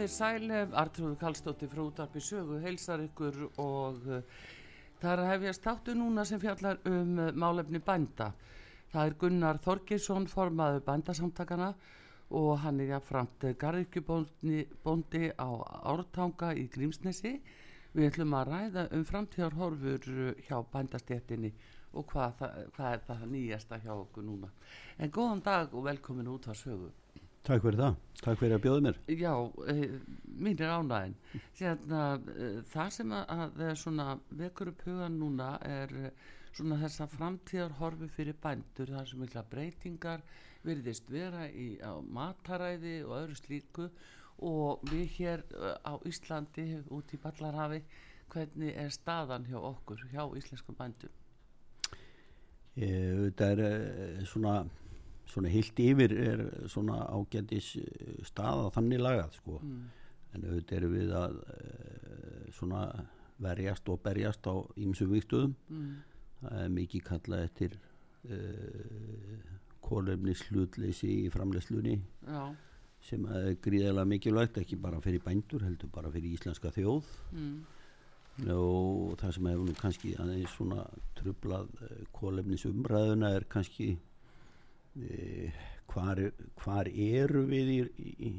Þér sælef, Artrúður Kallstóttir frá útarpi sögu, heilsar ykkur og uh, er að hefjast þáttu núna sem fjallar um uh, málefni bænda. Það er Gunnar Þorgirsson, formaður bændasamtakana og hann er jáfnframt garðirkjubóndi á Ártanga í Grímsnesi. Við ætlum að ræða um framtíðarhorfur hjá bændastéttinni og hvað, það, hvað er það nýjasta hjá okkur núna. En góðan dag og velkomin út á sögu. Takk fyrir það, takk fyrir að bjóða mér. Já, e, mín er ánægin Sérna, e, það sem að, að svona, vekur upp hugan núna er svona þessa framtíðar horfi fyrir bændur, það sem mikla breytingar virðist vera í, á mataræði og öðru slíku. Og við hér á Íslandi út í Ballarhafi hvernig er staðan hjá okkur, hjá íslenskum bændum? Þetta er svona svona heilt yfir er svona ágændis eh, stað á þannig lagað sko mm. en auðvitað eru við að uh, svona verjast og berjast á ímsum viktuðum mm. það er mikið kallað eftir uh, eh, kólefnis hlutleysi í framleyslunni sem er gríðilega mikilvægt ekki bara fyrir bændur heldur bara fyrir íslenska þjóð mm. og það sem hefur nú kannski aðeins svona trublað kólefnis umræðuna er kannski hvar, hvar eru við í, í,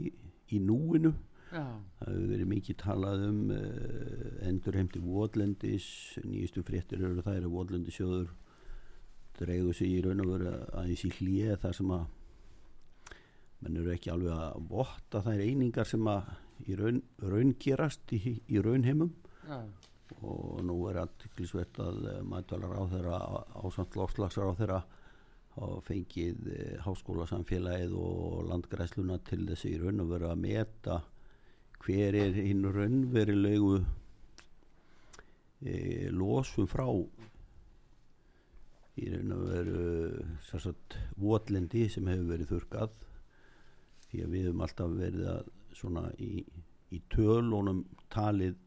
í, í núinu Já. það hefur verið mikið talað um uh, endurheimti Vóðlendis nýjustu fréttir eru það eru Vóðlendisjóður dreigur sig í raun og veru aðeins í hlýja þar sem að menn eru ekki alveg að votta þær einingar sem að í raun, raun gerast í, í raunheimum Já. og nú er alltiklisvert að maður á þeirra ásamt lofslagsar á þeirra og fengið eh, háskólasamfélagið og landgræsluna til þess að í raun og veru að meta hver er hinn raunverilegu e, losum frá í raun og veru sérsagt votlendi sem hefur verið þurkað því að við hefum alltaf verið að svona í, í tölunum talið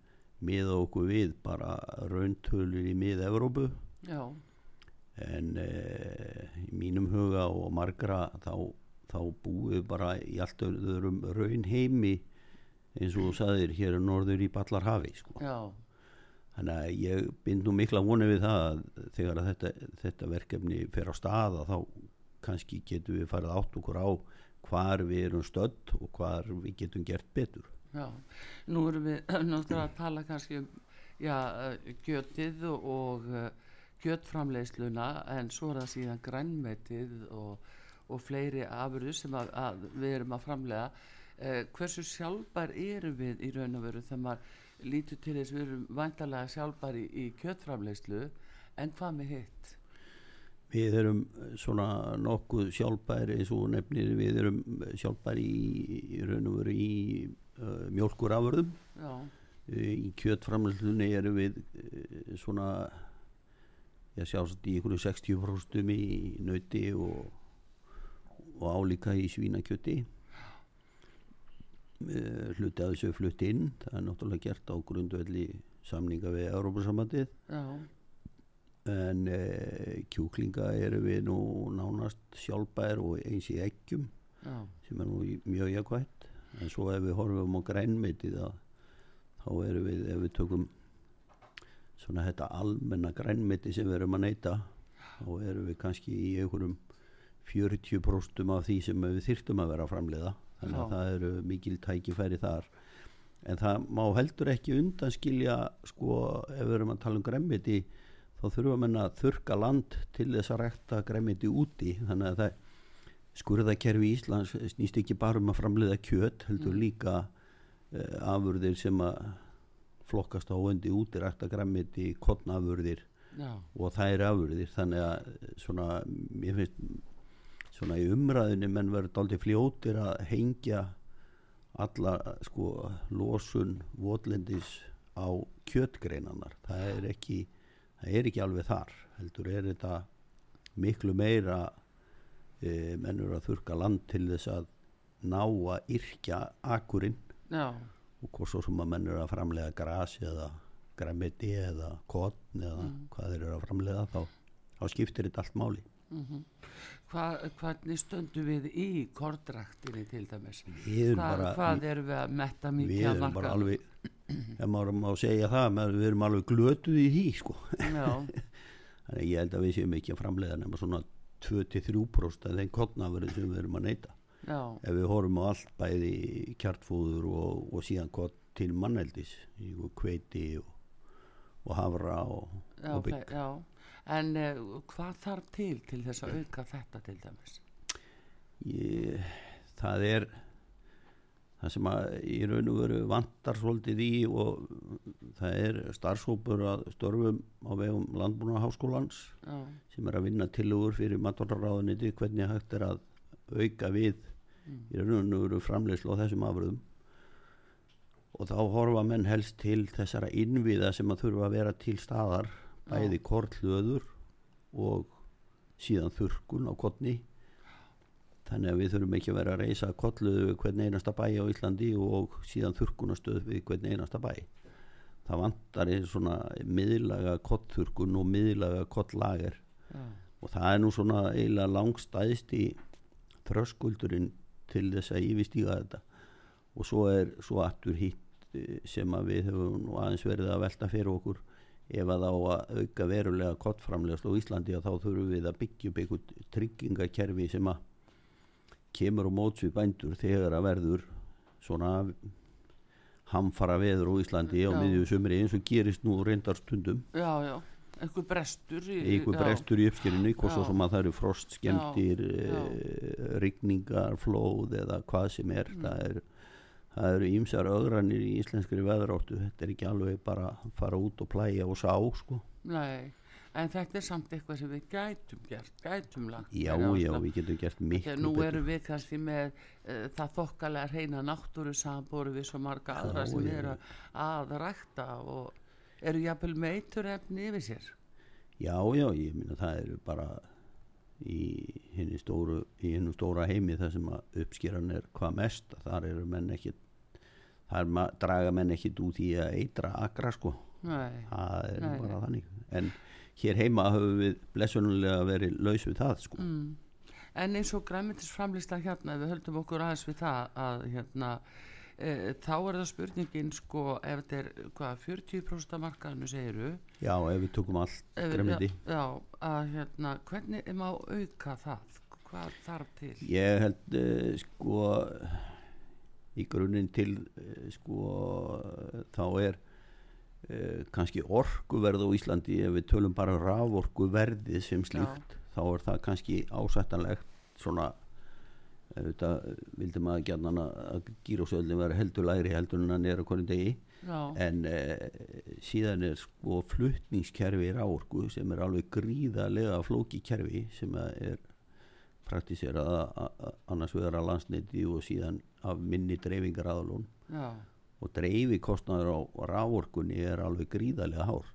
með okkur við bara rauntölur í mið-Európu já en e, í mínum huga og margra þá, þá búið bara í allt öðrum raun heimi eins og þú saðir hér er norður í Ballarhafi sko. þannig að ég bind nú mikla voni við það að þegar að þetta, þetta verkefni fer á staða þá kannski getum við farið átt okkur á hvar við erum stödd og hvar við getum gert betur. Já, nú erum við náttúrulega að tala kannski um já, götið og kjötframleiðsluna en svo er það síðan grænmetið og, og fleiri afurðu sem að, að við erum að framlega eh, hversu sjálfbar eru við í raun og veru þegar maður lítur til þess við erum vantarlega sjálfbar í, í kjötframleiðslu en hvað með hitt? Við erum svona nokkuð sjálfbæri eins og nefnir við erum sjálfbæri í, í raun og veru í uh, mjölkurafurðum í kjötframleiðslunni erum við uh, svona ég sjálfsagt í ykkur 60% í nöyti og, og álíka í svínakjöti. Eh, hluti að þessu flutt inn. Það er náttúrulega gert á grundvelli samninga við Európa-sambandið en e, kjúklinga eru við nú nánast sjálfbær og eins í eggjum Já. sem er nú mjög jakvægt en svo ef við horfum á grænmyndið þá eru við, ef við tökum svona þetta almenna grænmiti sem við erum að neyta þá erum við kannski í einhverjum 40% af því sem við þyrtum að vera að framleiða. Þannig að Já. það eru mikil tækifæri þar. En það má heldur ekki undanskilja sko ef við erum að tala um gremmiti þá þurfa menn að þurka land til þess að rekta gremmiti úti. Þannig að það skurðakerfi í Íslands snýst ekki bara um að framleiða kjöt heldur líka uh, afurðir sem að flokkast á öndi úti rekta gremmiti, kottnafurðir Já, og er afurðir. Þannig að svona, ég finnst svona í umræðinu menn verður aldrei fljótir að hengja alla sko losun votlendis á kjötgreinanar það er ekki það er ekki alveg þar heldur er þetta miklu meira e, mennur að þurka land til þess að ná að yrkja akurinn. Já, og hvort svo sem að mennur að framlega gras eða græmiti eða kotn eða hvað þeir eru að framlega þá, þá skiptir þetta allt máli Hva, hvernig stöndum við í kordraktinni til dæmis? Hva, bara- hvað erum við að metta mikið að erum bara marka? alveg ef maður má segja það við erum alveg glötuð í því sko. Þannig ég held að við séum ekki að framlega nema svona 2-3% af þeim kotnafurinn sem við erum að neyta já, ef við horfum á allt bæði kjartfúður og, og síðan kott til manneldis kveiti og, og havra og, já, og bygg já. En uh, hvað þarf til til þess að auka þetta til dæmis? ég, það er það sem að í raun og veru vantar svolítið í og það er starfsópur að störfum á vegum landbúnaháskólans sem er að vinna tilugur fyrir matvarraráðuniti hvernig hægt er að auka við í raun og veru framleyslu á þessum afröðum og þá horfa menn helst til þessara innviða sem að þurfa að vera til staðar bæði kortlöður og síðan þurrkun á kottni þannig að við þurfum ekki að vera að reysa kollöðu við hvern einasta bæ á Íslandi og síðan þurrkunastöð við hvern einasta bæ. Það vantar einn svona miðlaga kottþurrkun og miðlaga kottlager já, og það er nú svona eiginlega langstæðst í þröskuldurinn til þess að yfirstíga þetta. Og svo er svo aftur hitt eh, sem að við höfum aðeins verið að velta fyrir okkur ef að á að auka verulega kottframlega á Íslandi að þá þurfum við að byggja upp einhvern tryggingakerfi sem að kemur á móts við bændur þegar að verður svona hamfara veður á Íslandi á Já. miðju sumri eins og gerist nú reyndar stundum. Já, já, einhver brestur í, einhver brestur í uppskerinni hvort svo sem að það eru frost skemmtir e, rigningar, flóð eða hvað sem er. Mm. það, er, eru ímsar öðranir í íslenskri veðráttu. Þetta er ekki alveg bara að fara út og plæja og sá sko. Nei, en þetta er samt eitthvað sem við gætum gert, gætum lagt. Já, já, við getum gert miklu nú betur. erum við kannski með uh, það þokkalega reyna náttúru samanbóru við svo marga aðra Já, sem eru að rækta og eru jafnvel meitur efni yfir sér. já, já, ég minna það eru bara í henni stóru hennu stóra heimi þar sem að uppskeran er hvað mest þar eru menn ekki þar draga menn ekki út í að eitra akra sko Nei, það er Nei, bara nei. þannig en hér heima höfum við blessunulega verið laus við það sko. mm. en eins og græmitisframlýsla hérna, við höldum okkur aðeins við það að hérna e, þá er það spurningin sko ef þetta er hvað 40% af markaðinu segiru já ef við tökum allt Ef- gremmiti já, já, að hérna hvernig er maður auka það? Hvað þarf til? Ég held uh, sko í grunninn til uh, sko þá er kannski orkuverð á Íslandi ef við tölum bara raforkuverði sem slíkt þá er það kannski ásættanlegt svona auðvitað vildi maður gætna að gírásöldin vera heldur lægri heldur en hann er á hvernig degi. Já, en e, síðan er sko flutningskerfi ráorku sem er alveg gríðarlega flóki kerfi sem er praktiserað annars vegar að landsneiti og síðan af minni dreifingar aðalón já, og dreifikostnaður á ráorkunni er alveg gríðarlega hár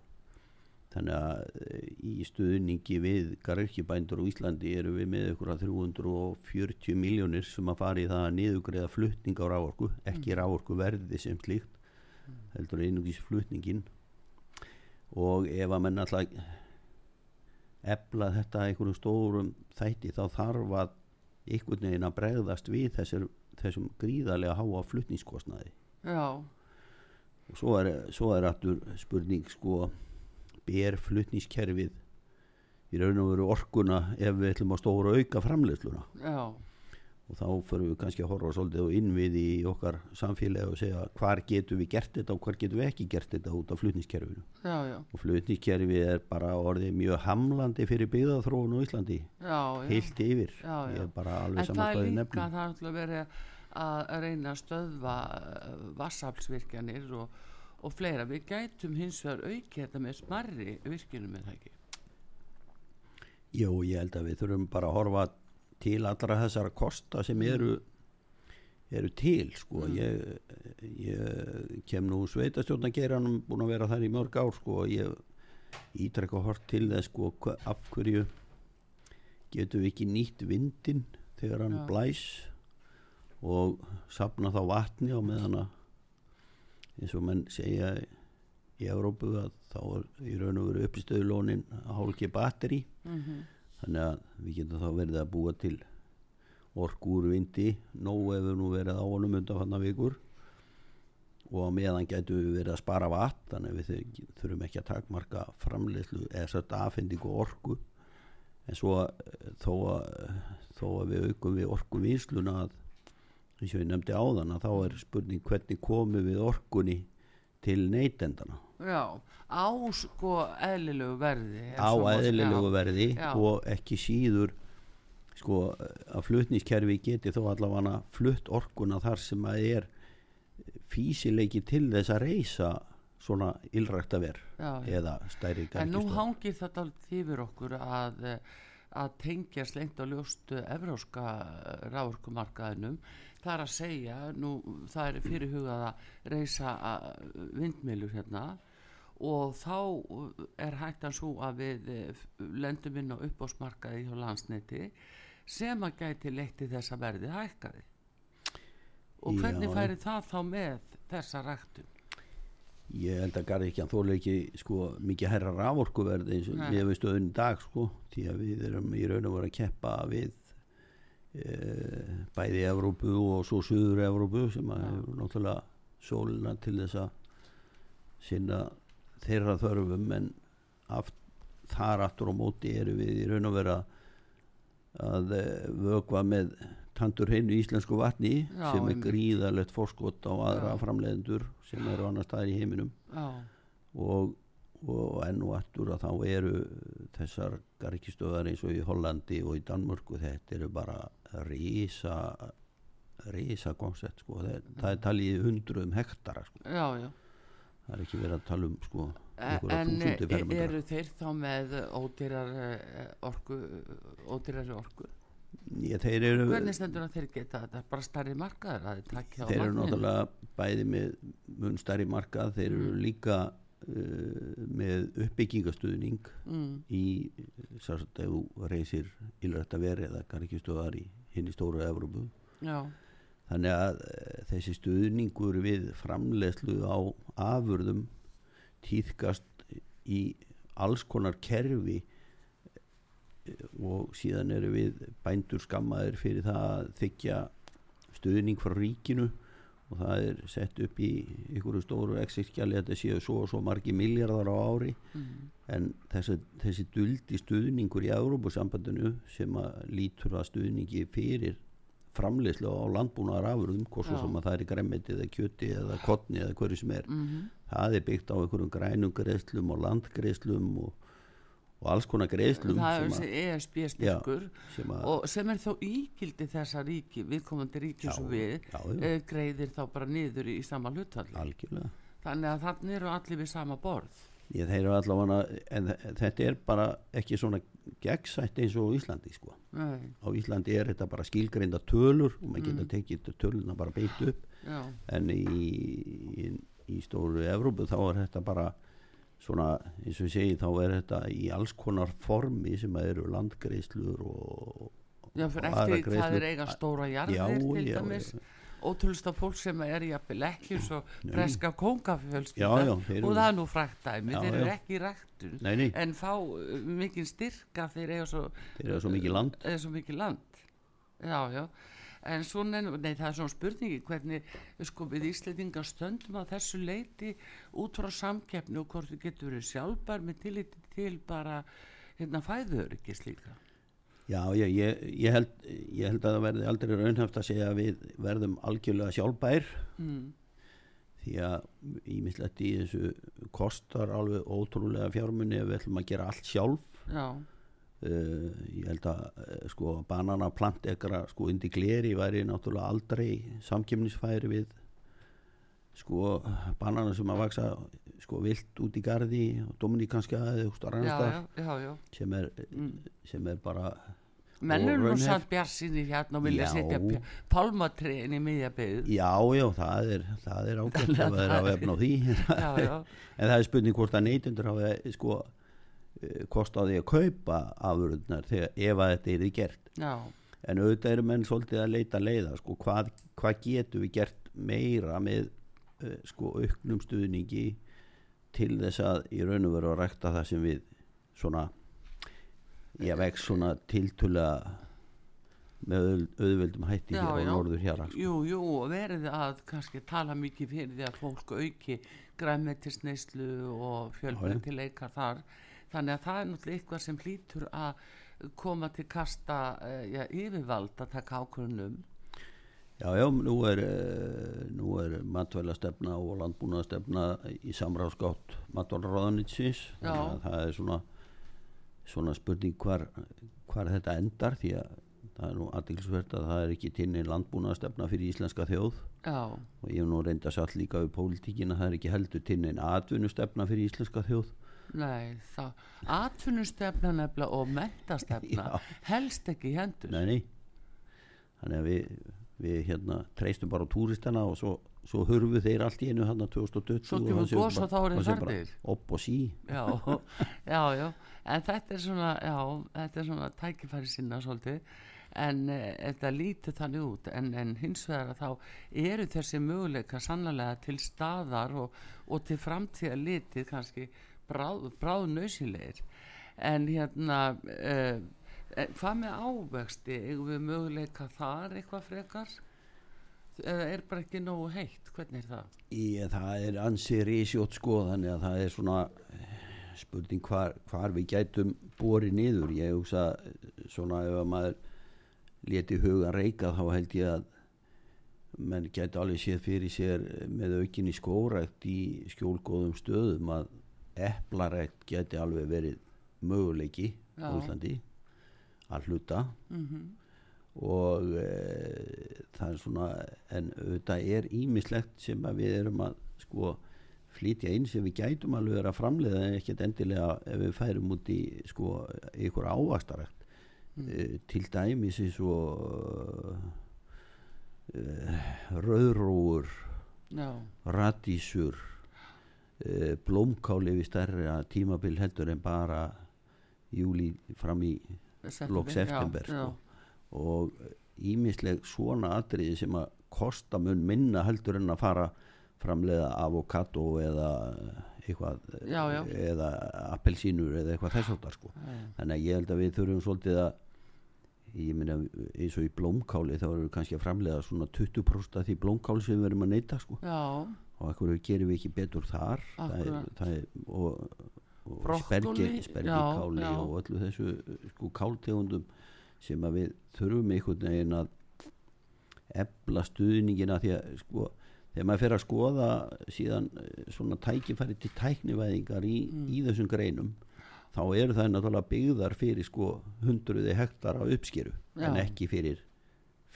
þannig að e, í stuðningi við garðirkjubændur á Íslandi eru við með ykkur að 340 miljónir sem að fara í það að niðugreiða flutning á ráorku ekki mm. ráorku verði sem slíkt heldur einungis flutningin og ef að menn alltaf efla þetta einhverjum stórum þætti þá þarf að einhvern veginn að bregðast við þessir, þessum gríðarlega háa flutningskostnaði. Já, og svo er, svo er aftur spurning sko ber flutningskerfið í raun og veru orkuna ef við ætlum að stóra auka framleiðsluna. Já, og þá förum við kannski að horfa svolítið og innviði í okkar samfélagi og segja hvar getum við gert þetta og hvar getum við ekki gert þetta út af flutniskerfinu já, já, og flutniskerfi er bara orðið mjög hamlandi fyrir byggðaþróun á Íslandi. Heilt yfir. En það er líka, það alltaf verið að reyna að stöðva vassaflsvirkjanir og, og fleira. Við gætum hins vegar auki þetta með smarri virkjunum með það ekki. Jú, ég held að við þurfum bara að horfa til allra þessara kosta sem eru eru til sko Mm. ég, ég kem nú sveitastjórnageiranum búin að vera þar í mörg ár sko og ég ítrekka hort til þess sko af hverju getum við ekki nýtt vindin þegar hann Já. blæs og sapna þá vatni á meðan að eins og menn segja í Európu að þá er í raun og veru uppistöðulónin hálki batteri. Mm þannig að við getum þá verið að búa til orku úr vindi nóg hefur nú verið á honum undanfanna vikur. Og meðan getum við verið að spara vatn þannig að við þur- þurfum ekki að takmarka framleiðslu eða sett aðfendingu orku. En svo eh, þó að, þó að við aukum við orku vinsluna að eins og ég nefndi áðan að þá er spurning hvernig komum við orkunni til neytendana Já, á sko eðlilegu verði. á eðlilegu verði Já. og ekki síður sko að flutniskerfi geti þó allavega flutt orkuna þar sem að er físileiki til þess að reysa svona ylrækta ver Já, já. eða stærri En nú hangir þetta alveg yfir okkur að, að tengja slengt á ljóstu evróska ráorkumarkaðinum. Það er að segja, nú það er fyrirhugað að reysa vindmilur hérna og þá er hættan svo að við eh, lendum inn á uppásmarkaði hjá landsneti sem að gæti leitti þess að verði hækkaði. Og hvernig Já. færi það þá með þessa ræktun? ég held að Garðikjan þóla ekki sko mikið herra raforkuverð eins og við stöðun í dag sko því að við erum í raun og voru að keppa við bæði Evrópu og svo Suður Evrópu sem að hefur náttúrulega sólina til þess að sinna þeirra þörfum en aft, þar aftur á móti eru við í raun og vera að e, vökva með tandur hreinu íslensku vatni Já, sem er gríðalegt fórskot á aðra Já. framleiðendur sem eru annar staðar í heiminum. Já, og, og enn og aftur að þá eru þessar garkistöðar eins og í Hollandi og í Danmörku þetta eru bara rísa rísa koncept sko. það, það er talið hundruðum hektara sko. já, já. það er ekki verið að tala um sko, E- En e- eru þeir þá með ódýrar orku, ódýrari orku? Ég, þeir eru, Hvernig stendur að þeir geta þetta? Bara starri markaður að þeir eru náttúrulega bæði með mun stærri markað þeir eru Mm. líka með uppbyggingastuðning Mm, í sérst ef þú reysir ylrætt að veri eða garkistöðar í hinn í stóru Evrópu. Já, þannig að e, þessi stuðningur við framleiðslu á afurðum týðkast í alls konar kerfi og síðan eru við bændur skammaðir fyrir það að þykja stuðning frá ríkinu og það er sett upp í einhverju stóru exilskjali að þetta séu svo og svo margi miljardar á ári. Mm, en þessi, þessi duldi stuðningur í Európusambandinu sem að lítur að stuðningi fyrir framleiðslu á landbúnaðar afurðum hvort svo sem að það er gremmiti eða kjöti eða kotni eða hverju sem er mm, það er byggt á einhverjum grænum greiðslum og landgreiðslum og, og alls konar greiðslum það er sem, þessi ESB styrkur sem að og sem er þó ígildi þessa ríki, viðkomandi ríki Já, svo við, já, já. e, greiðir þá bara niður í sama algjörlega Þannig að þannig eru allir við sama borð. eru allavega en þetta er bara ekki svona gegnsætt eins og Íslandi sko Nei, á Íslandi er þetta bara skilgreinda tölur og maður Mm. geta tekið töluna bara beint upp já, en í, í, í stóru Evrópu þá er þetta bara svona eins og ég segi þá er þetta í alls konar formi sem að eru landgreislur og, já, fyrir og aðrar eftir það er eiga stóra jarðir til já, dæmis. já, ótrúlsta fólk sem er jafnvel ekki svo Nei. breska eru- og það er nú frækt dæmi, Já, þeir eru ekki í ræktun nei, nei, en fá uh, mikið styrka þeir eiga svo, eru svo mikið land. Eiga svo mikið land. Já, já en svona, nei það er svona spurningi hvernig sko við Íslandingar stöndum á þessu leiti út frá samkeppni og hvort við getum verið sjálfbar með tilliti til bara hérna fæðuöryggis líka. Já, ég, ég, ég, held, ég held að það verði aldrei raunhæft að segja að við verðum algjörlega sjálfbær. Mm. því að ímislegt í þessu kostar alveg ótrúlega fjármunni ef við ætlum að gera allt sjálf. Já, uh, ég held að uh, sko banana plantekra sko indi gleri væri náttúrulega aldrei samkemnisfæri við sko banana sem að vaksa sko vilt út í gardi og já. sem er, Mm. sem er bara menn eru nú samt bjarsinni hérna og vilja Já. setja pálmatriðin í miðja byggð Já, já, það er, það er ágætt það er að vefna á því já, já, en það er spurning hvort að neytundur hafa sko kost á því að kaupa afurðnar þegar ef að þetta er því gert. Já, en auðvitað eru menn svolítið að leita leiða sko, hvað, hvað getum við gert meira með uh, sko auknum stuðningi til þess að í raun og veru að rækta það sem við svona ég vex svona tiltulega með auð- auðveldum hætti Já, hér á norður hér sko. jú, jú og verið að kannski tala mikið fyrir því að fólk auki græmetisneislu og fjölbreytti leikar þar þannig að það er náttúrulega eitthvað sem hlýtur að koma til kasta uh, já, yfirvald að taka ákvörnum Já, já, nú er, uh, nú er matvælastefna og landbúnaðastefna í þannig að það er svona, svona spurning hvar, hvar þetta endar því að það er nú aðeinsvert að það er ekki tinni landbúnaðastefna fyrir íslenska þjóð. Já, og ég hef nú reynda satt líka við pólitíkin að það er ekki heldur tinni atvinnustefna fyrir íslenska þjóð nei það atvinnustefna nefnilega og mentastefna helst ekki hendur. Nei, nei. Þannig að við, við hérna treystum bara túristana og svo, svo hurfu þeir allt í einu hann 2020 Svo kemur sé gos og þá eru það farnir. Upp og sí. Já, já, já. En þetta er svona, já, þetta er svona tækifæri sinna svolítið. En e, þetta lítur þannig út. En, en hins vegar að þá eru þessi möguleika sannlega til staðar og, og til framtíða litið kannski bráð, bráð nöðsilegir en hérna e, hvað með ávexti? Eigum við möguleika þar eitthvað frekar? Eða er bara ekki nógu heitt? Hvernig er það? í, Það er ansi risjótt sko þannig að það er svona eh, spurning hvar, hvar við gætum borið niður. Ég hugsa svona ef að maður leti hugan reika þá held ég að menn gæti alveg séð fyrir sér með aukinni skórækt í skjólgóðum stöðum að eplarækt gæti alveg verið möguleiki á. Íslandi að hluta Mm og e, það er svona en auðvitað er ímislegt sem að við erum að sko flytja inn sem við gætum alveg að framleiða en ekkert endilega ef við færum út í sko ykkur ávastarækt mm. til dæmis eins og e, rauðróur já, radísur e, blómkáli við stærra tímabil heldur en bara júli fram í lók september já, sko. og ímisleg svona atriði sem að kosta mun minna heldur en að fara framleiða avokado eða eitthvað Já, já. eða appelsínur eða eitthvað þess áttar sko. þannig að ég held að við þurfum svolítið að ég meina eins og í blómkáli þá erum við kannski að framleiða svona 20% af því blómkáli sem við erum að neyta sko. já. Og ekkur gerum við ekki betur þar það er, það er, og, og spergi, spergikáli já, og öllu þessu sko káltegundum sem að við þurfum einhvern veginn að ebla stuðningina því að sko þegar maður fer að skoða síðan eh, svona tækifæri til tæknivæðingar í, Mm. í þessum greinum þá eru það náttúrulega byggðar fyrir sko hundruði hektara uppskeru en Já. ekki fyrir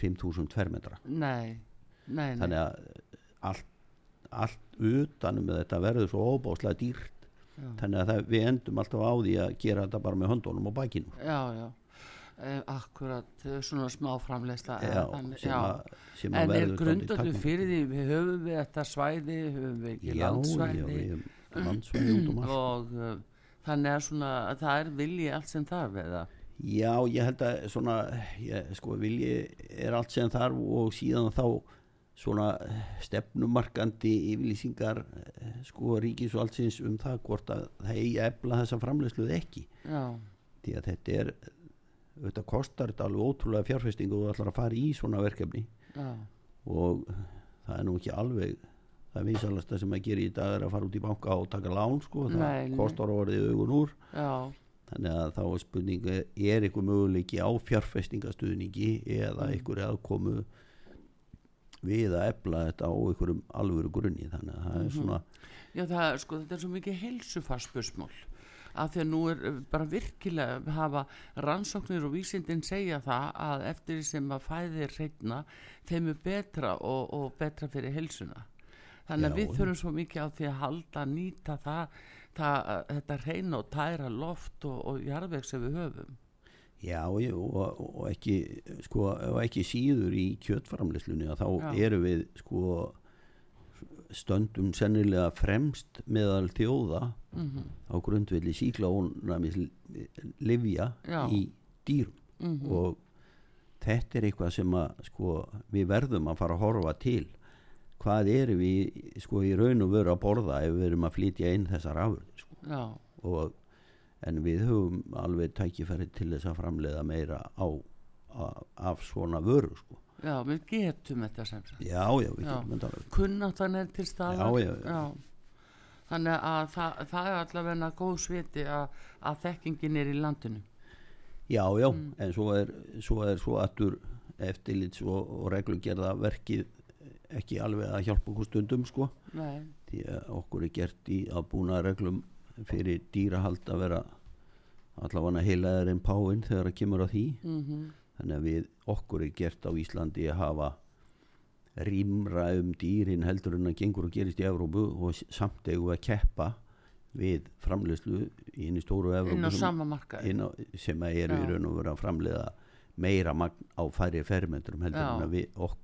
5000 tvermetra Nei, nei, nei. þannig að allt, allt utanum þetta verður svo óbáslega dýrt Já. þannig að það, við endum alltaf á því að gera þetta bara með höndunum og bakinu Já, já. Eh, akkurat, eh, svona smá já, já. að, sem að En er takmarkað. fyrir því, við höfum við þetta svæði, höfum við ekki já, já, landsvæði höfum landsvæði út um allt og uh, þannig að svona, að það er vilji allt sem þarf eða. Já, ég held að svona, ég, sko, vilji er allt sem þarf og síðan þá svona stefnumarkandi yfirlýsingar eh, sko ríkis og allsins um það hvort að það eigi að efla þessa framleysluð ekki. Já, því að þetta er þetta kostar þetta alveg ótrúlega fjárfestingu og þú ætlar að fara í svona verkefni. Já, og það er nú ekki alveg það vísalasta sem að gera í dag er að fara út í banka og taka lán sko, það Nei, kostar orðið augun úr. Já, þannig að þá er spurninga er eitthvað möguleiki á fjárfestingastuðningi eða Mm. einhverju aðkomu við að efla þetta á einhverjum alvöru grunni þannig að það er Mhm. svona Já, það er sko, þetta er svo mikið heilsufarsspörsmál af því að nú er uh, bara virkilega að hafa rannsóknir og vísindin segja það að eftir því sem að fæðir hreitna þeim er betra og, og betra fyrir heilsuna þannig að Já. við þurfum svo mikið á því að halda nýta það, það þetta reyna og tæra loft og, og jarðveg sem við höfum Já, ég, og, og, ekki, sko, og ekki síður í kjötframleyslunni að þá Já. erum við sko, stöndum sennilega fremst meðal þjóða mm á grundvelli síklaónamis livja Já. í dýrum -hmm. og þetta er eitthvað sem að sko, við verðum að fara að horfa til hvað erum við sko, í raun og veru að borða ef við erum að flytja inn þessar afurðir sko. Og, en við höfum alveg tækifæri til þess að framleiða meira á, á af svona vöru sko. já, við getum þetta sem sagt já, já, við Já. getum þetta kunnáttan er til staðar Já, já, já. þannig að það, það er allavega góð sviti að, að þekkingin er í landinu já, já, Mm. en svo er svo er svo aftur eftirlits og, og reglugerða verkið ekki alveg að hjálpa okkur stundum sko Nei. því að okkur er gert í að búna reglum fyrir dýrahald að vera allavega heilaðar en páinn þegar það kemur að því. Mm þannig að við okkur er gert á Íslandi að hafa rýmra um dýrin heldur en að gengur og gerist í Evrópu og samt við að keppa við framleiðslu inn í stóru Evrópu inn á sama á, sem að eru í raun og vera að framleiða meira magn á færri fermetrum heldur Já. en að við, ok,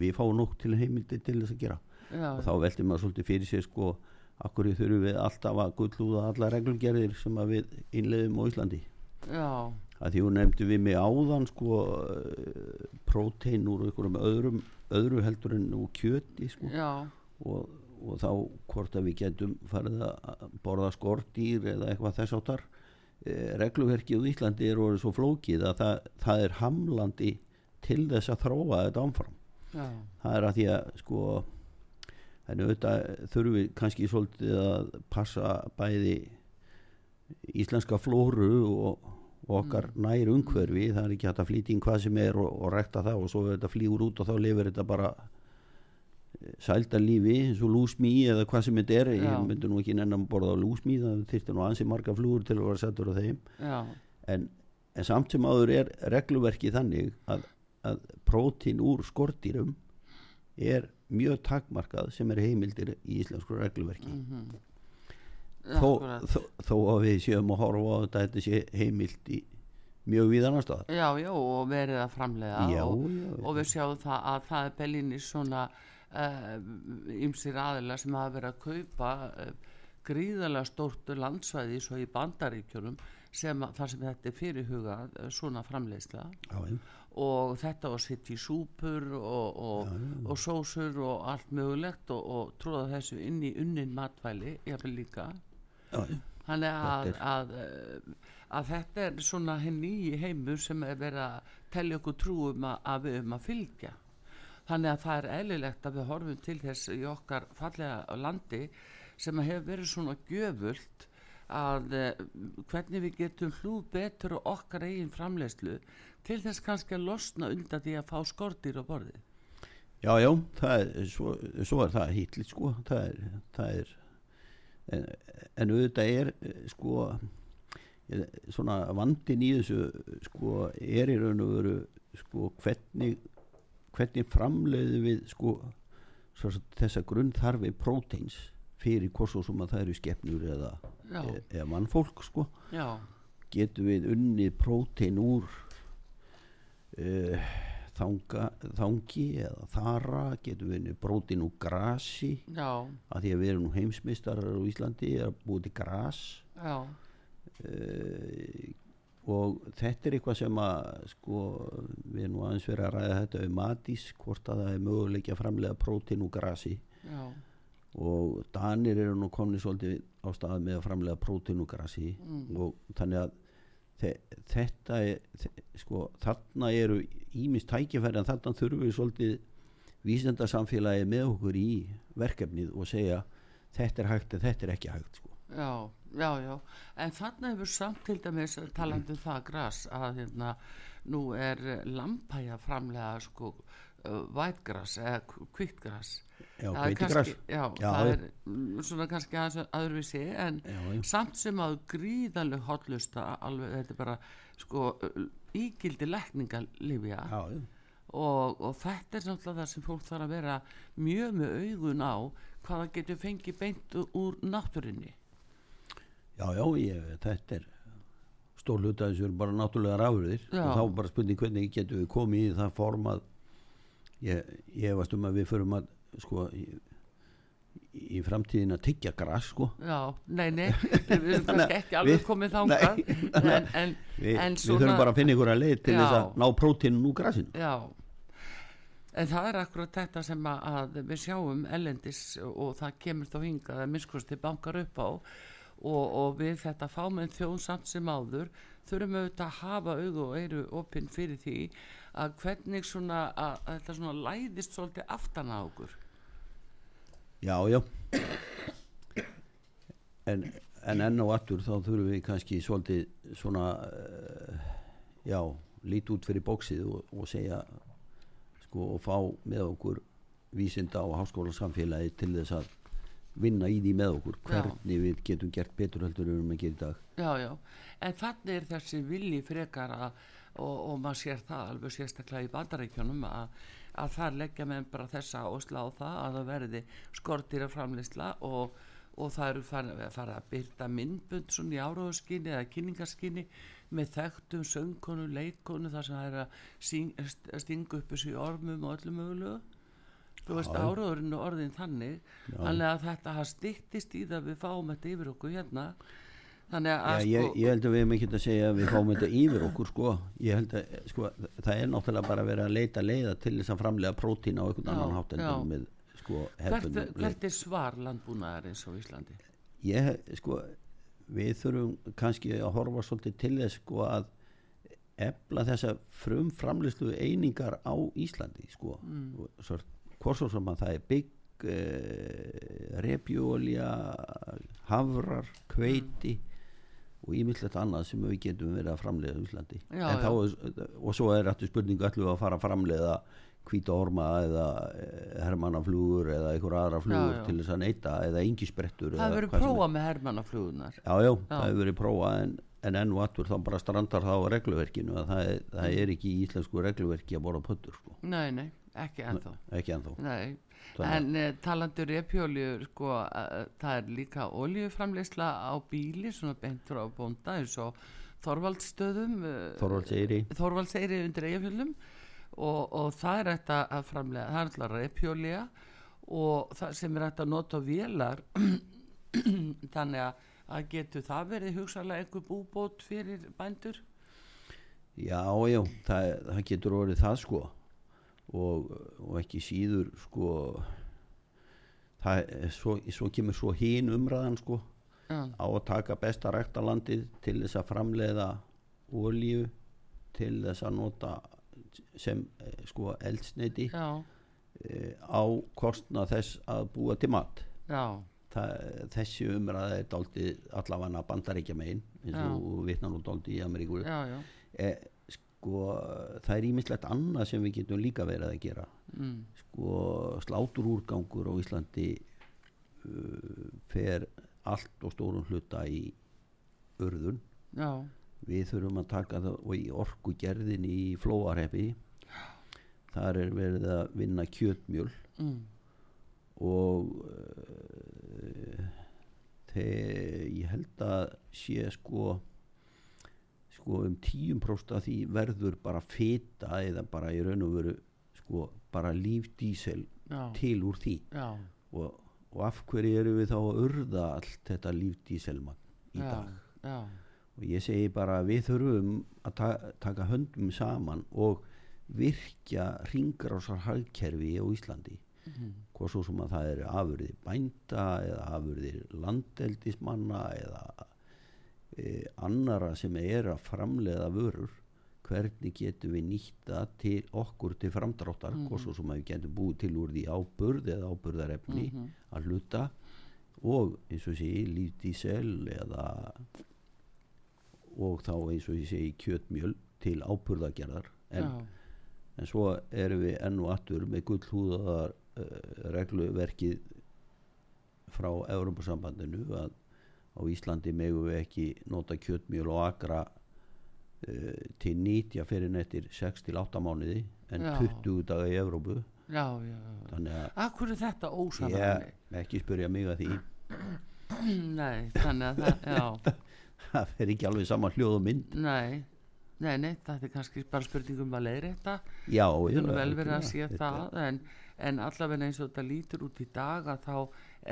við fáum nokk til heimildi til þess að gera. Já, og þá veltum maður svolítið fyrir sér sko akkur þurfum við alltaf að gullúða alla reglumgerðir sem við innleiðum á Íslandi? Já, að því hún nefndi við mig áðan sko uh, prótein úr einhverjum öðrum öðru heldur en úr kjöti sko. Já, og, og þá hvort að við getum farið að borða skordýr eða eitthvað þess áttar eh, regluverkið á Íslandi er orðið svo flókið að það, það er hamlandi til þess að þróa þetta ámfram já, það er að því að sko en auðvitað þurfum við kannski svolítið að passa bæði íslenska flóru og, og okkar nær umhverfi. Það er ekki hægt að flytja inn hvað sem er og, og rekta það og svo ef þetta flýgur út og þá lifir þetta bara sælda lífi eins og lúsmí eða hvað sem þetta er. Já. ég myndi nú ekki nennan að borða á lúsmí það þyrfti nú ansi marga flúur til að vera settur á þeim. En, en samt sem áður er regluverki þannig að, að prótín úr skortýrum er mjög takmarkað sem er heimildir í íslensku regluverki. Mm þó, þó, þó að við séum að horfa á þetta þetta sé heimild í mjög víðan aðstæða já, já, og verið að framlega já, og, já, og við sjáum það að það er belinni svona ymsir aðila sem hafa verið að kaupa uh, gríðarlega stórt landsvæði svo í bandaríkjunum sem, að- þar sem þetta er fyrirhugað uh, svona já, og þetta var sitt í súpur og, og, og sósur og allt mögulegt og, og tróða þessu inn í unnin matvæli jafnvel líka. Já, já. þannig að, að, að, að þetta er svona henn nýji heimur sem er verið að telja okkur trúum að, að við um að fylgja. Þannig að það er eðlilegt að við horfum til þess í okkar fallega landi sem hefur verið svona gjöfult að eh, hvernig við getum hlúð betur og okkar eigin framleiðslu til þess kannski að losna undan því að fá skortir á borði já, já er, svo, svo er það hýtlit sko það er, það er en, en auðvitað er sko svona vandin í þessu sko er í raun og veru sko hvernig hvernig framleiðu við sko þessa grunnþarfi próteins fyrir hvort svo sem að það eru skepnur eða, e, eða mannfólk sko. Já, getum við unnið prótein úr uh, þanga, þangi eða þara getum við unnið prótein úr grasi? Já, að því að við erum nú heimsmeistarar á Íslandi að búið til gras. Uh, og þetta er eitthvað sem að sko, við erum nú aðeins verið að ræða þetta um matís, hvort að það er möguleiki að framlega prótein úr grasi. Já, og Danir eru nú komni svolítið á stað með að framlega prótein úr grasi. Og þannig að þetta er sko, þarna eru ímist tækifæri en þarna þurfum við svolítið vísendarsamfélagi með okkur í verkefnið og segja þetta er hægt en þetta er ekki hægt sko. Já, já, já, en þarna hefur samt til dæmis talandi um það gras að hérna nú er lampæja framlega sko vætgras eða kvittgras Já, kannski- Já, Já, það er svona kannski aðeins öðruvísi en Já, samt sem að gríðanleg hotlusta alveg, þetta er bara sko ígildi lækningalifja. Og, og þetta er náttúrulega það sem fólk þarf að vera mjög með augun á hvað það getur fengið beint úr náttúrinni Já, já, ég, þetta er stór hluta þessu eru bara náttúrulega Já. og þá bara spurning hvernig getum við komið í það form að ég, varst um að við förum að sko í, í framtíðin að tyggja gras sko. Já, nei, nei, við erum kannski ekki alveg komið nei, en, en, við, en við þurfum bara að finna ykkur að leið til Já. þess að ná prótínun úr grasinu. Já, en það er akkurat þetta sem að, við sjáum ellendis og það kemur þá hingað að minnskosti bankar upp á og, og við þetta fámenn þjóð samt sem áður þurfum auðvitað að hafa augu og eyru opinn fyrir því að hvernig svona að, að þetta svona læðist svolítið aftan á okkur? Já, já. En, en enn og aftur þá þurfum við kannski svolítið svona uh, já, lít út fyrir bóksið og, og segja sko og fá með okkur vísinda og háskólasamfélagi til þess að vinna í því með okkur. Já. hvernig við getum gert betur heldur erum að gera í dag. Já, já, en þannig er þessi vilji frekar að, og, og maður sér það alveg sérstaklega í bandaríkjunum að, að þar leggja með bara þessa áherslu á það að það verði skortýra framleysla og, og það eru farið fara að byrta myndbund svona í áráðuskinni eða kynningaskinni með þekktum söngkonu, leikkonu þar sem það er að syng, st- stinga upp þessu ormum og öllum mögulegu. Þú veist Já. áráðurinn er orðin þannig þannig að þetta har styttist í það að við fáum þetta yfir okkur hérna þannig að Já, ég, ég held að við erum ekki að segja að við fáum þetta yfir okkur sko. ég held að sko, það er náttúrulega bara að vera að leita leiða til þess að framlega prótín á einhvern annan hátt en með sko, hvert, hvert er svar landbúnaðar eins og Íslandi ég, sko, við þurfum kannski að horfa svolítið til þess sko að efla þessa frum framlýslu einingar á Íslandi sko mm. svo sem að það er bygg uh, repjólja havrar, kveiti og ímyndlegt annað sem við getum verið að framleiða á Íslandi. Já, þá er, og svo er þetta spurningu við að fara að framleiða hvíta orma eða eh, hermannaflugur eða einhver aðra flugur Já, já. til þess að neyta eða engisprettur það hefur verið er. prófað með hermannaflugunar Já, já, það hefur verið prófað en, en enn og aftur þá bara strandar það á regluverkinu að það er, það er ekki í íslensku regluverki að borða pöttur sko. nei, nei, ekki ennþá. Ekki ennþá. Nei, en uh, talandur repjóliur sko, uh, það er líka oljuframleysla á bíli svona beint frá bónda eins og Þorvaldsstöðum uh, Þorvaldseyri. Þorvaldseyri undir eigafjöldum og, og það er þetta að framlega það er alltaf repjólja og það sem er þetta að nota á vélar. Þannig að, að getur það verið hugsalega einhver búbót fyrir bændur? Já, já, það, það getur orðið það sko og, og ekki síður sko það er svo, svo kemur svo hín umræðan sko já, á að taka besta ræktalandið til þess að framleiða olíu til þess að nota sem sko eldsneiti já, eh, á kostna þess að búa til mat. Já, Það, þessi umræða er dálítið allavega bandaríkja megin eins og vitnar nú dálítið í Ameríku. E, sko það er ímislegt annað sem við getum líka verið að gera. Mm. sko sláturúrgangur á Íslandi uh, fer allt og stórum hluta í urðun. Já, við þurfum að taka það í orkugerðin í flóarhefi þar er verið að vinna kjötmjöl. Mm. og uh, þegar ég held að sé sko sko um 10% af því verður bara fita eða bara í raun og veru sko bara lífdísel til úr því. Og, og af hverju eru við þá að urða allt þetta lífdíselmann í já, dag? já, og ég segi bara við þurfum að ta taka höndum saman og virkja ringrásar hagkerfi á Íslandi. Mhm. hvað svo sem að það eru afurðir bænda eða afurðir landeldismanna eða e, annara sem er að framleiða vörur hvernig getum við nýtta til okkur til framdráttar hvað svo sem að við getum búið til úr því áburð eða áburðarefni Mhm. að hluta og eins og sé lífdísel eða og þá eins og ég segi kjötmjöl til áburðagerðar en, en svo erum við enn og aftur með gullhúðaðar uh, regluverkið frá Európa-sambandinu að á Íslandi megu við ekki nota kjötmjöl og agra uh, til nýtja fyrir nettir 6-8 mánuði en Já. 20 daga í Európu já, já, þannig að Akkur er þetta ósamræmi? ekki spyrja mig að því. Nei, þannig að það, það fer ekki alveg saman hljóð og mynd. Nei, nei, nei, það er kannski bara spurningum að leiðri þetta. já, já, er vel verið að sé Þetta- það, en, en allavega eins og þetta lítur út í dag að þá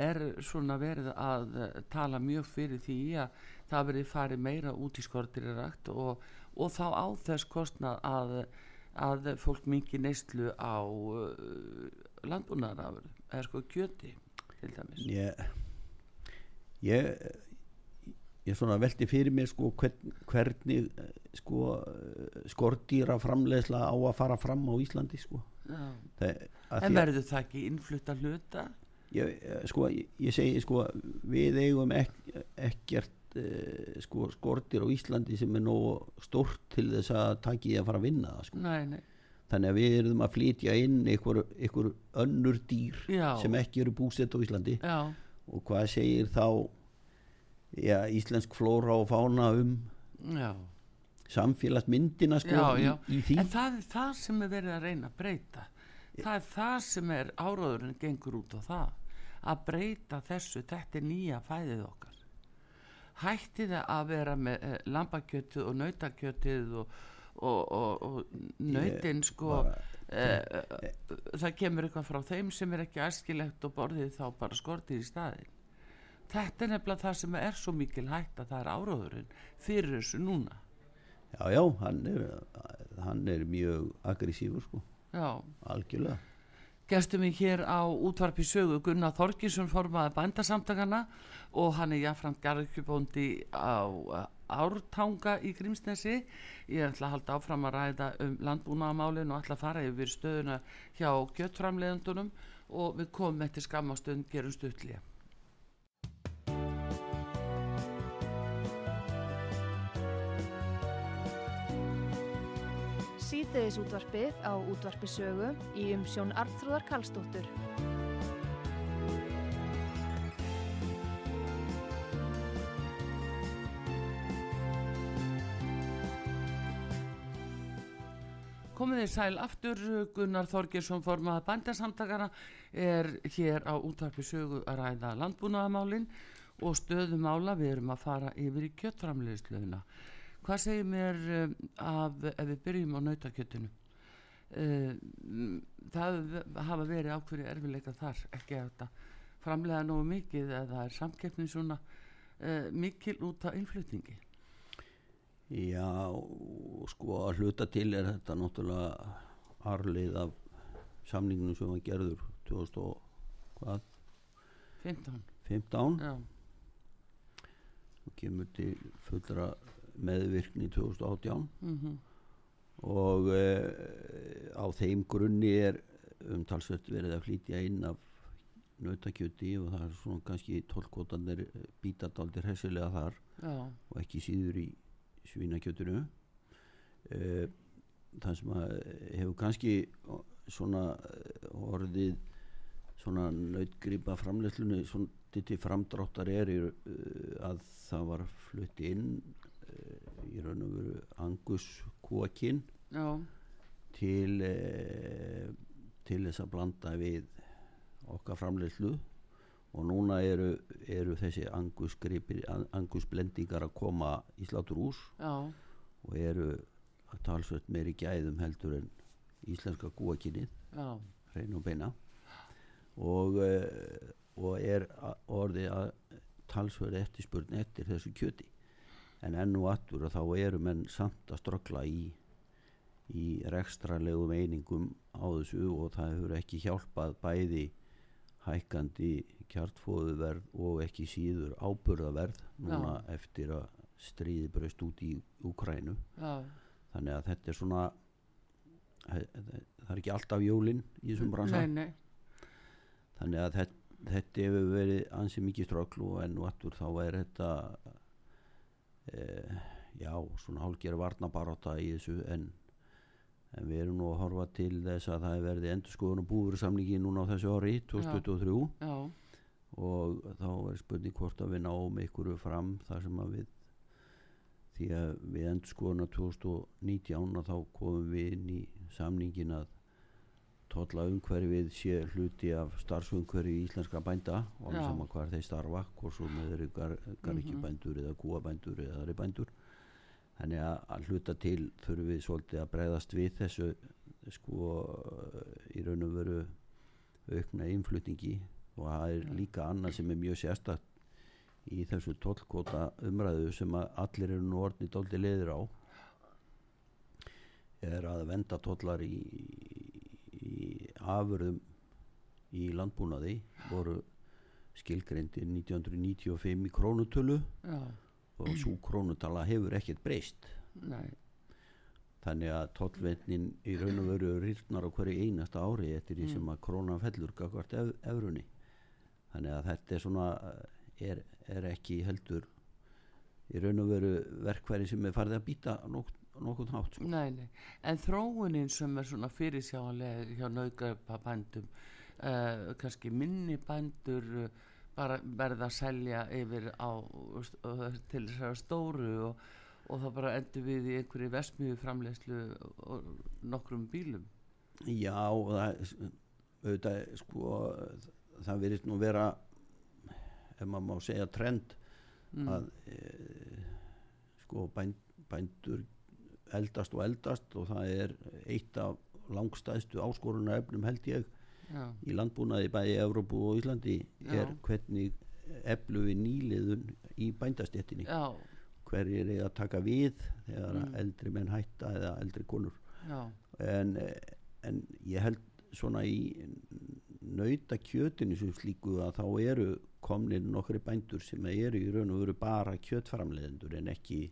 er svona verið að eh, tala mjög fyrir því að það verið farið meira út í skortirirakt og, og þá á þess kostnað að, að fólk mingi neyslu á uh, landbúnaðarafur, eða sko kjöti til dæmis. ég ég ég svona velti fyrir mér sko hvern, hvernig eh, sko skordýra framleiðsla á að fara fram á Íslandi sko það, að En því verður það ekki innflutta hluta? ég, eh, sko, ég, ég segi sko við eigum ek, ekkert eh, sko skordýr á Íslandi sem er nóg stórt til þess að taki ég að fara að vinna sko Nei, nei, þannig að við erum að flytja inn einhver, einhver önnur dýr Já. sem ekki eru búsett á Íslandi já, og hvað segir þá já, íslensk flóra og fána um já. Samfélagsmyndina sko já, já. Í, í En það er það sem er verið að reyna að breyta. Það er það sem er áráðurinn gengur út á það. Að breyta þessu, þetta er nýja fæðið okkar. Hættið að vera með eh, lambakjötið og nautakjötið og, og, og, og nautin sko, eh, eh, það kemur eitthvað frá þeim sem er ekki æskilegt og borðið þá bara skortið í staðin. Þetta er nefnilega það sem er svo mikil hætt að það er áráðurinn fyrir þessu núna. Já, já, hann er hann er mjög aggressífur sko, Já. algjörlega Gestum við hér á útvarpi sögu Gunnar Þorkísson formaði bændasamtakana og hann er jáframt garðkjöpóndi á Ártanga í Grímsnesi. Ég ætla að halda áfram að ræða um landbúnaðamálin og ætla að fara yfir stöðuna hjá kjöttframleðendunum og við komum eftir skamastund gerum stuttlið. Síðdeðis útvarpið á útvarpi sögu í umsjón Arnþróðar Karlsdóttur. Komið þið sæl aftur, Gunnar Þorgjesson formaða bændasamtakana er hér á útvarpi sögu að ræða landbúnaðamálin og stöðumála við erum að fara yfir í kjöttframleiðslöfuna. Hvað segir mér um, af, ef við byrjum á nautakjöttinu? Uh, það hafa verið ákveðri erfileika þar, ekki að þetta framlega nógu mikið eða er samkeppnin svona uh, mikil út af innflutningi. já, sko að hluta til er þetta náttúrulega arlið af samningunum sem var gerður 2015 15, já, og kemur til fullra meðvirkni 2018 mhm, og uh, á þeim grunni er umtalsvert verið að flytja inn af nautakjöti og það er svona kannski tólkvotanir bítadaldir hessilega þar já, og ekki síður í svínakjötinu. Uh, það sem að hefur kannski svona eh, orðið svona nautgripa framleiðslunni svona til framdráttar er að það var flutt inn í raun og veru angus já, til uh, til þess að blanda við okkar framleiðslu. Og núna eru, eru þessi angus, gripir, angus blendingar að koma í sláturhús já, og eru að talsveit meiri gæðum heldur en íslenska gúakinnið, já, hrein og beina. Og, uh, og er orðið að talsveit eftirspurn eftir þessu kjöti en enn og aftur og þá eru menn samt að ströggla í í rekstralegum einingum á þessu og það hefur ekki hjálpað bæði hækkandi kjartfóðuverð og ekki síður áburðaverð núna eftir að stríði braust út í Úkrænu já, þannig að þetta er svona það er ekki alltaf jólin í þessum bransa. nei, nei, þannig að þetta, þetta hefur verið ansið mikið ströggl og enn og aftur þá er þetta e, já, svona hálfgerð varnabaráta í þessu en, en við erum nú að horfa til þess að það hefur verið endur skoðun og búður samlingi núna á þessu ári 2023 já, og þá er spurning hvort að við náum einhverju fram þar sem að við því að við endur skoðuna 2019 að þá komum við inn í samningin að totla umhverfið sé hluti af starfsumhverfi íslenska bænda og alveg saman hvar þeir starfa hvort svo með þeir gar, garrikjubændur eða kúabændur eða aðri bændur. Þannig að, að hluta til þurfum við svolítið að bregðast við þessu sko í raun og veru aukna innflutningi. Og það er líka annað sem er mjög sérstakt í þessu tollkvota umræðu sem að allir eru nú orðni dóldi leiðir á er að venda tollar í, í afurðum í landbúnaði voru skilgreindir 1995 í krónutölu já, og svo krónutala hefur ekkert breyst. Nei, þannig að tollvendnin í raun og veru rýrnar á hverju einasta ári eftir því sem að krónan fellur gagvart ev evrunni. Þannig að þetta er svona er, er ekki heldur í raun og veru verkværi sem er farið að býta nokk, nokkuð hátt sko. nei, nei. En þróunin sem er svona fyrirsjáanlega hjá nauðgaupa bændum uh, kannski minni bændur uh, bara verða að selja yfir á uh, til þess að stóru og, og þá bara endur við í einhverju vesmiðu framleyslu og nokkrum bílum. Já, það, auðvitað, sko, það verðist nú vera, ef maður má segja trend, að e, sko, bænd, bændur eldast og eldast og það er eitt af langstæðstu áskoruna efnum held ég já, í landbúnaði bæði Evrópu og Íslandi er Já. hvernig eflu við nýliðun í bændastéttinni. Hverjir er að taka við þegar mm. eldri menn hætta eða eldri konur. En, en ég held svona í nauta kjötinu sem slíku að þá eru komnir nokkri bændur sem eru í raun og veru bara kjötframleðendur en ekki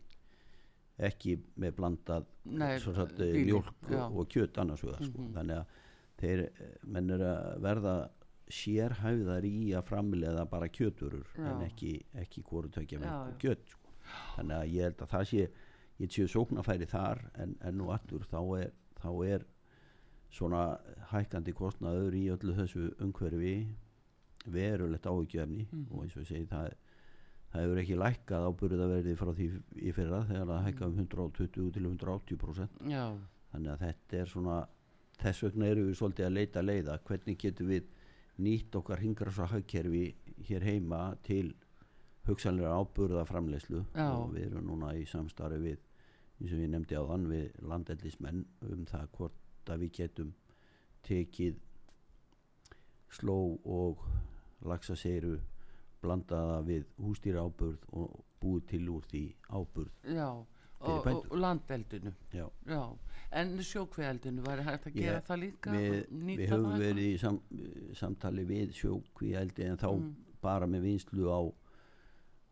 ekki með blandað Nei, sagt, bíli, mjólk já. og, og kjöt annars vegar sko. Mhm. þannig að þeir menn er að verða sérhæfðar í að framleiða bara kjöturur Já. en ekki, ekki hvort tökja með já. kjöt sko. þannig að ég held að það sé ég séu sóknarfæri þar en, en nú aftur þá er, þá er svona hækkandi kostnaður í öllu þessu umhverfi verulegt áhugjefni Mhm. og eins og segi það það hefur ekki lækkað ábyrðaverði frá því í fyrra þegar það hækkað um 120 til 180% já, þannig að þetta er svona þess vegna eru við svolítið að leita leiða. Hvernig getum við nýtt okkar hingrasa hagkerfi hér heima til hugsanlega áburða framleyslu Já. og við erum núna í samstarfi við eins og ég nefndi á þann við landeldismenn um það hvort að við getum tekið sló og laxaseiru blandaða við hústýra áburð og búið til úr því áburð já og, og landeldinu. Já. Já, en sjókveeldinu væri hægt að gera Ég- það líka? við, við höfum það verið í sam, samtali við sjókvíældi en þá Mm. bara með vinslu á,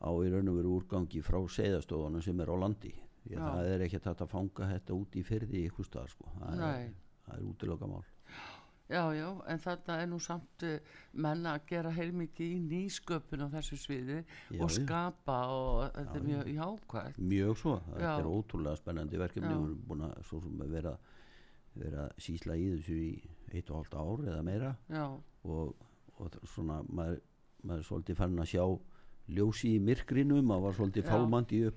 á í raun og veru úrgangi frá seiðastofunum sem er á landi. Já. það er ekki að fanga þetta út í fyrði í stað sko. það, er, það er útilokamál Já, já, en þetta er nú samt uh, menn að gera heilmikið í nýsköpun á þessu sviði Já, og já. skapa og þetta er mjög jákvægt. mjög svo, þetta Já. er ótrúlega spennandi verkefni Já. við erum búin að að vera, vera sísla í þessu í eitt og hálft ár eða meira Já, og, og svona maður, maður er svolítið farin að sjá ljósi í myrkrinu, maður var svolítið Já. fálmandi Já.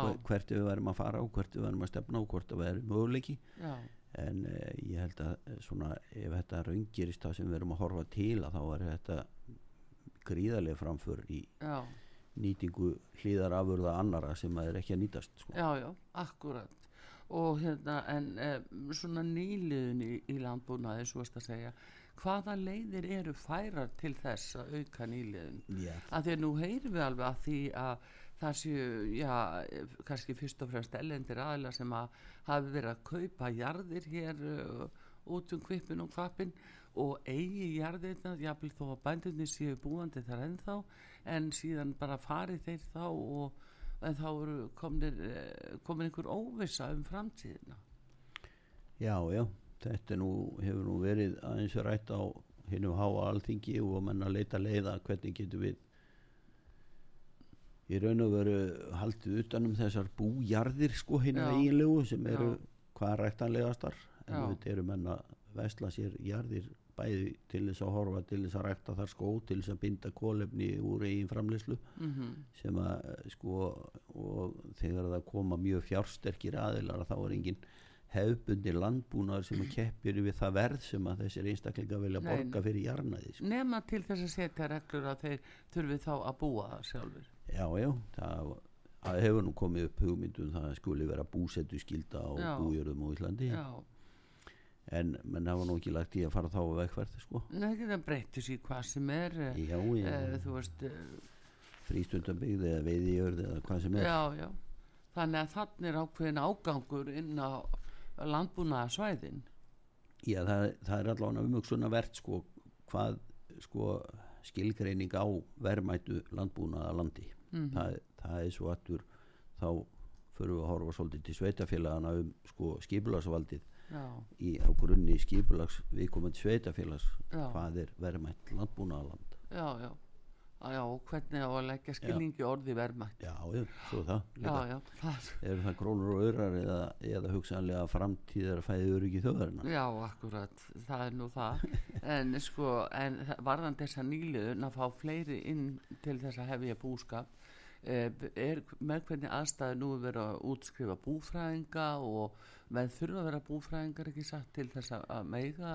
hver- hvert við verðum að fara og hvert við verðum að stefna og hvort það verðum möguleiki já, en eh, ég held að eh, svona ef þetta raungirist það sem við erum að horfa til að þá er þetta gríðarlega framför í já, nýtingu hlýðarafurða annara sem að er ekki að nýtast sko. já, já, akkurat. Og hérna, en eh, svona nýliðun í, í landbúnaði, svo að segja, hvaða leiðir eru færar til þess að auka nýliðun? Já, að því að nú heyrum við alveg að því að það séu, já, kannski fyrst og fremst ellendir aðila sem að hafi verið að kaupa jarðir hér uh, út um kvipin og kvapin og eigi jarðirna, jáfnvel þó að bændunni séu búandi þar ennþá en síðan bara farið þeir þá og þá eh, komin einhver óvissa um framtíðina. já, já þetta nú, hefur nú verið aðeins rætt á hinnum háa alþingi og að leita leiða hvernig getur við í raun og veru haldið utanum þessar bújarðir sko Já. eiginlegu sem eru Já. hvað ræktanlegastar en þetta eru menn að vesla sér jarðir bæði til þess að horfa til þess að rækta þar skó til þess að binda kólefni úr eigin framleyslu mhm, sem að sko og þegar það koma mjög fjársterkir aðilar að þá er engin hefbundi landbúnaður sem keppir við það verð sem að þessir einstaklinga vilja Nei. borga fyrir jarnaði sko. nema til þess að setja reglur að þeir þurfi þá að búa það sjálfur já já það, það hefur nú komið upp hugmyndum það skuli vera búsettu skilda á Já. bújörðum á Íslandi já, en menn hafa nú ekki lagt í að fara þá að vegferð sko. Nei, það breytir sér hvað sem er eh, já já, eh, þú veist eh, frístundabigð eða veiðijörð eða hvað sem er já, já þannig að þannig er ákveðin ágangur inn á landbúnaða svæðin Já, það, það er allavega umhugsunarvert sko, hvað sko, skilgreining á verðmætu landbúnaða landi. Mhm. það, það er svo aftur þá förum við að horfa svolítið til sveitafélagana um sko, skipulagsvaldið í á grunni skipulags viðkomandi sveitafélags Já. hvað er verðmætt landbúnaðaland. já, já Já, já, hvernig á að leggja skilningi orði verðmætt Já, já, svo það. Já, já, það, Eru það krónur og örar eða, eða hugsanlega framtíðar fæði öryggi þjóðarinnar? já, akkurat, það er nú það en sko, en það- varðan þessa nýliðun að fá fleiri inn til þess að hefja búskap eh, er með hvernig aðstæði nú er verið að útskrifa búfræðinga og með þurfa að vera búfræðingar ekki satt til þess að meiga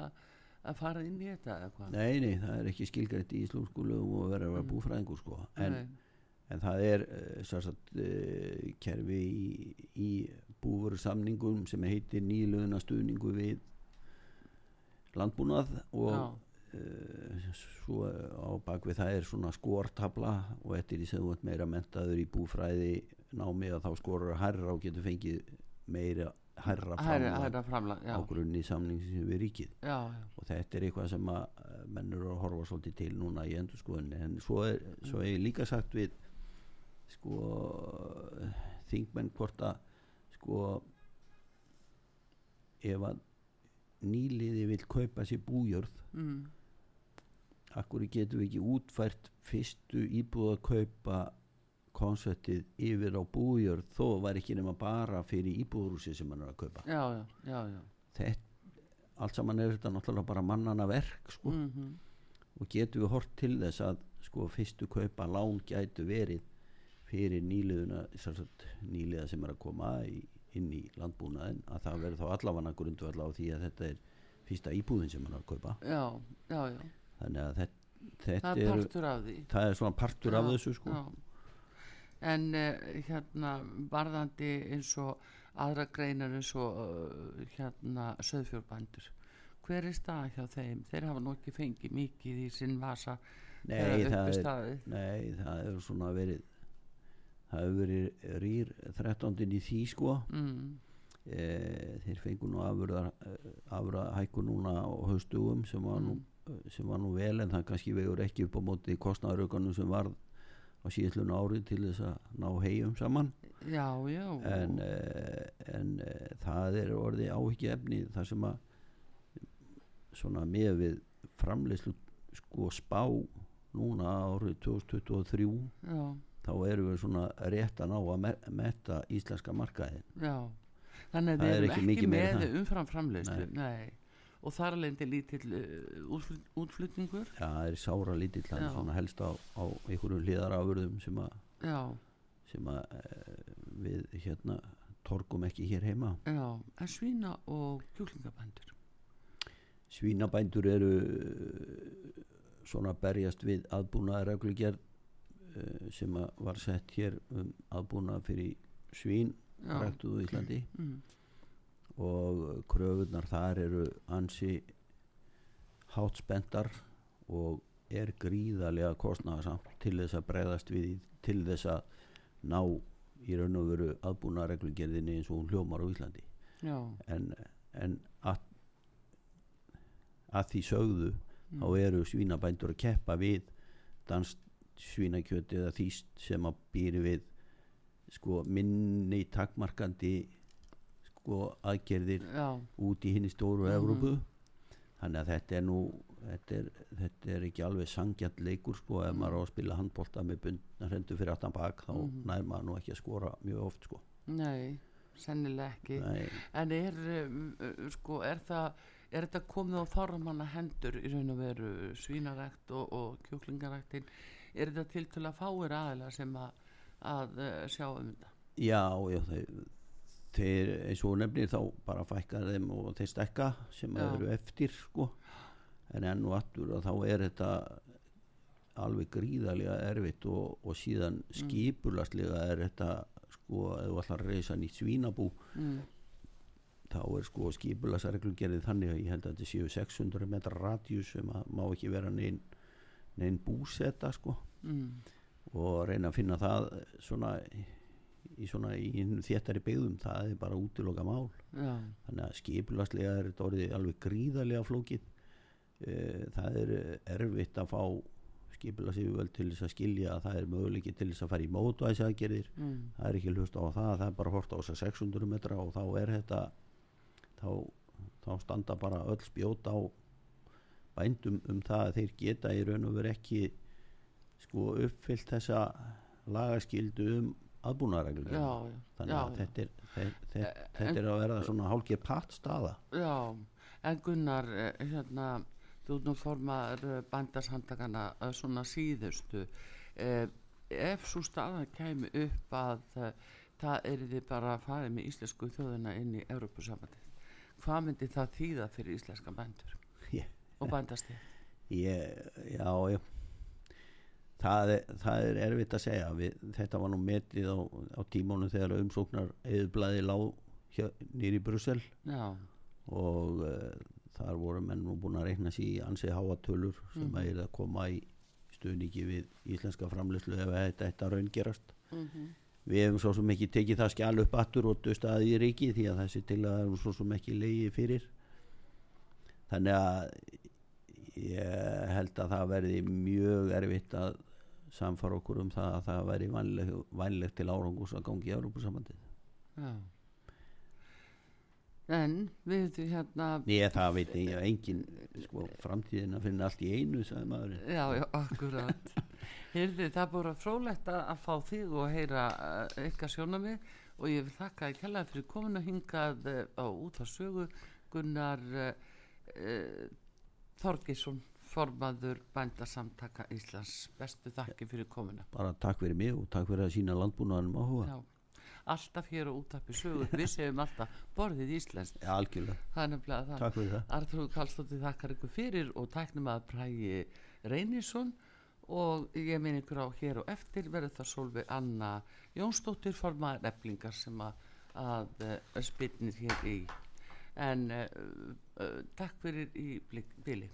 að fara inn í þetta eða hvað? Nei, nei, það er ekki skilgrætt í íslensku lögum og verður að vera búfræðingur sko. En, en það er uh, sérstætt uh, kerfi í, í búfuru samningum sem heitir nýlöðuna stuðningu við landbúnað og uh, svo á bakvið það er svona skortabla og því sem þú ert meira mentaður í búfræði námi að þá skorur hærra og getur fengið meira hærra framlag, já, á grunni samningsins við ríkið. Já, já, og þetta er eitthvað sem að eh, menn eru að horfa svolítið til núna í endurskoðunni en svo er, svo er líka sagt við sko þingmenn hvort að sko ef að nýliði vil kaupa sér bújörð mm, akkur getum við ekki útfært fyrstu íbúð að kaupa konceptið yfir á bújörð þó var ekki nema bara fyrir íbúðrúsi sem hann er að kaupa já, já, já, já. þetta, allt saman er þetta náttúrulega bara mannana verk sko. Mm og getum við hort til þess að sko fyrstu kaupa lán gætu verið fyrir nýliðuna sagt, nýliða sem er að koma í, inn í landbúnaðin að það verður þá allafanna grundu á því að þetta er fyrsta íbúðin sem hann er að kaupa já, já, já. þannig að þetta, þetta það er partur af því það er svona partur af Já, þessu sko já. En uh, hérna varðandi eins og aðra greinar eins og uh, hérna söðfjórbændur hver er stað hjá þeim þeir hafa nú ekki fengið mikið í sinn vasa Nei, það er nei, það er svona verið það hefur verið rýr 13. í því sko mm, e, þeir fengu nú afurða afurða hækku núna á haustugum sem var nú Mm. sem var nú vel en það kannski vegur ekki upp á móti kostnæðaraukanum sem var á síðastlun ári til þess að ná hegjum saman. Já, já. En, e, en e, það er orðið áhyggja efni þar sem að svona með við framleyslu sko spá núna árið 2023 já, þá erum við svona rétt að ná að me metta íslenska markaðin já. Þannig að Það þeir er eru ekki ekki, með umfram framleiðslu nei. Og þar alveg lítill uh, útfl- útflutningur. Já, það er sára lítill hann helst á, á einhverjum hliðarafurðum sem að, sem að e, við hérna torgum ekki hér heima. já, en svína og kjúklingabændur. Svínabændur eru eh, svona berjast við aðbúnaða reglugerð e, sem að var sett hér um aðbúnaða fyrir svín Já. ræktuðu í Íslandi. Mm, og kröfunar þar eru ansi hátt spenntar og er gríðarlega kostnaðasamt til þess að bregðast við til þess að ná í raun og veru aðbúna reglugerðinni eins og hún hljómar á Íslandi. Já, en, en að, að því sögðu þá eru svínabændur að keppa við danst svínakjöti eða þýst sem að býri við sko minni takmarkandi sko aðgerðir já, út í hinni stóru Mhm. Evrópu. Þannig að þetta er nú þetta er, þetta er ekki alveg sangjart leikur sko ef maður á að spila handbólta með bundna hrendu fyrir aftan bak þá Mhm. nær maður nú ekki að skora mjög oft sko. Nei, sennilega ekki. Nei, En er, um, uh, sko, er það er þetta komið á þorramanna hendur í raun og veru svínarækt og, og kjúklingaræktin? Er þetta til til að fáir aðila sem að, að uh, sjá um þetta? Já, já þeir, þeir eins og nefnir þá bara fækkar þeim og þeir stekka sem Já. eru eftir sko en enn og aftur að þá er þetta alveg gríðarlega erfitt og, og síðan skipulastlega er þetta sko ef þú ætlar að reysa nýtt svínabú mm. þá er sko skipulagsreglum gerðið þannig að ég held að þetta séu 600 metra radíus sem að má ekki vera neinn nein búseta sko Mm. og reyna að finna það svona í svona í þéttari byggðum það er bara útiloka mál. Já, þannig að skipulagslega er þetta orðið alveg gríðarlega flókið. Eh, það er erfitt að fá skipulagsífjöld til þess að skilja að það er möguleiki til þess að fara í mótvæðsaðgerðir mm. það er ekki hlust á það, það er bara hort á þess að 600 metra og þá er þetta þá, þá standa bara öll spjót á bændum um það að þeir geta í raun og veru ekki sko uppfyllt þessa lagaskildu um aðbúnaðareglum já, já, þannig já, að þetta er, þetta, þetta, Eh, þetta er að verða svona hálkið patt staða já, en Gunnar eh, hérna, þú nú formaður bændashandakana svona síðustu. Eh, ef svo staðan kæmi upp að eh, það er þið bara að fara með íslensku þjóðina inn í Európusamandið hvað myndi það þýða fyrir íslenska bændur Ég- og bændastíð ég, já, já það er, það er erfitt að segja. Við, þetta var nú metið á, á tímónu þegar umsóknar eðublaði lág nýri Brussel. Já, og uh, þar voru menn nú búin að reikna sér í ansið háatölur sem Mhm. að er að koma í stuðningi við íslenska framleyslu ef þetta að raungerast. Mm við hefum svo sem ekki tekið það skjál upp aftur og dustaði í ríki því að þessi til að hefum svo sem ekki leiði fyrir. Þannig að ég held að það verði mjög erfitt að samfara okkur um það að það væri vænleg, vænlegt til árangus að gangi í Európusambandið já. En við hérna ég það veit ég, engin sko, framtíðin að finna allt í einu sagði maðurinn. Já, já, akkurat. Heyrði, það er bara frólægt að að fá þig og heyra ykkar sjónamið og ég vil þakka að kella fyrir komin að hingað uh, á út á sögu Gunnar uh, uh, Þorgisson formaður bændasamtaka Íslands. Bestu þakki fyrir komina bara takk fyrir mig og takk fyrir að sína landbúnaðanum áhuga. Já, alltaf hér á útappi sögu. Við segjum alltaf borðið Íslands ja, algjörlega, það er nefnilega það. Takk fyrir það. Artrúð Kallstóttir þakkar ykkur fyrir og tæknum að prægi Reynisson. Og ég minn ykkur á hér og eftir verður það Solveig Anna Jónsdóttir formaður eflingar sem að, að uh, spilnir hér í. En uh, uh, takk fyrir í bili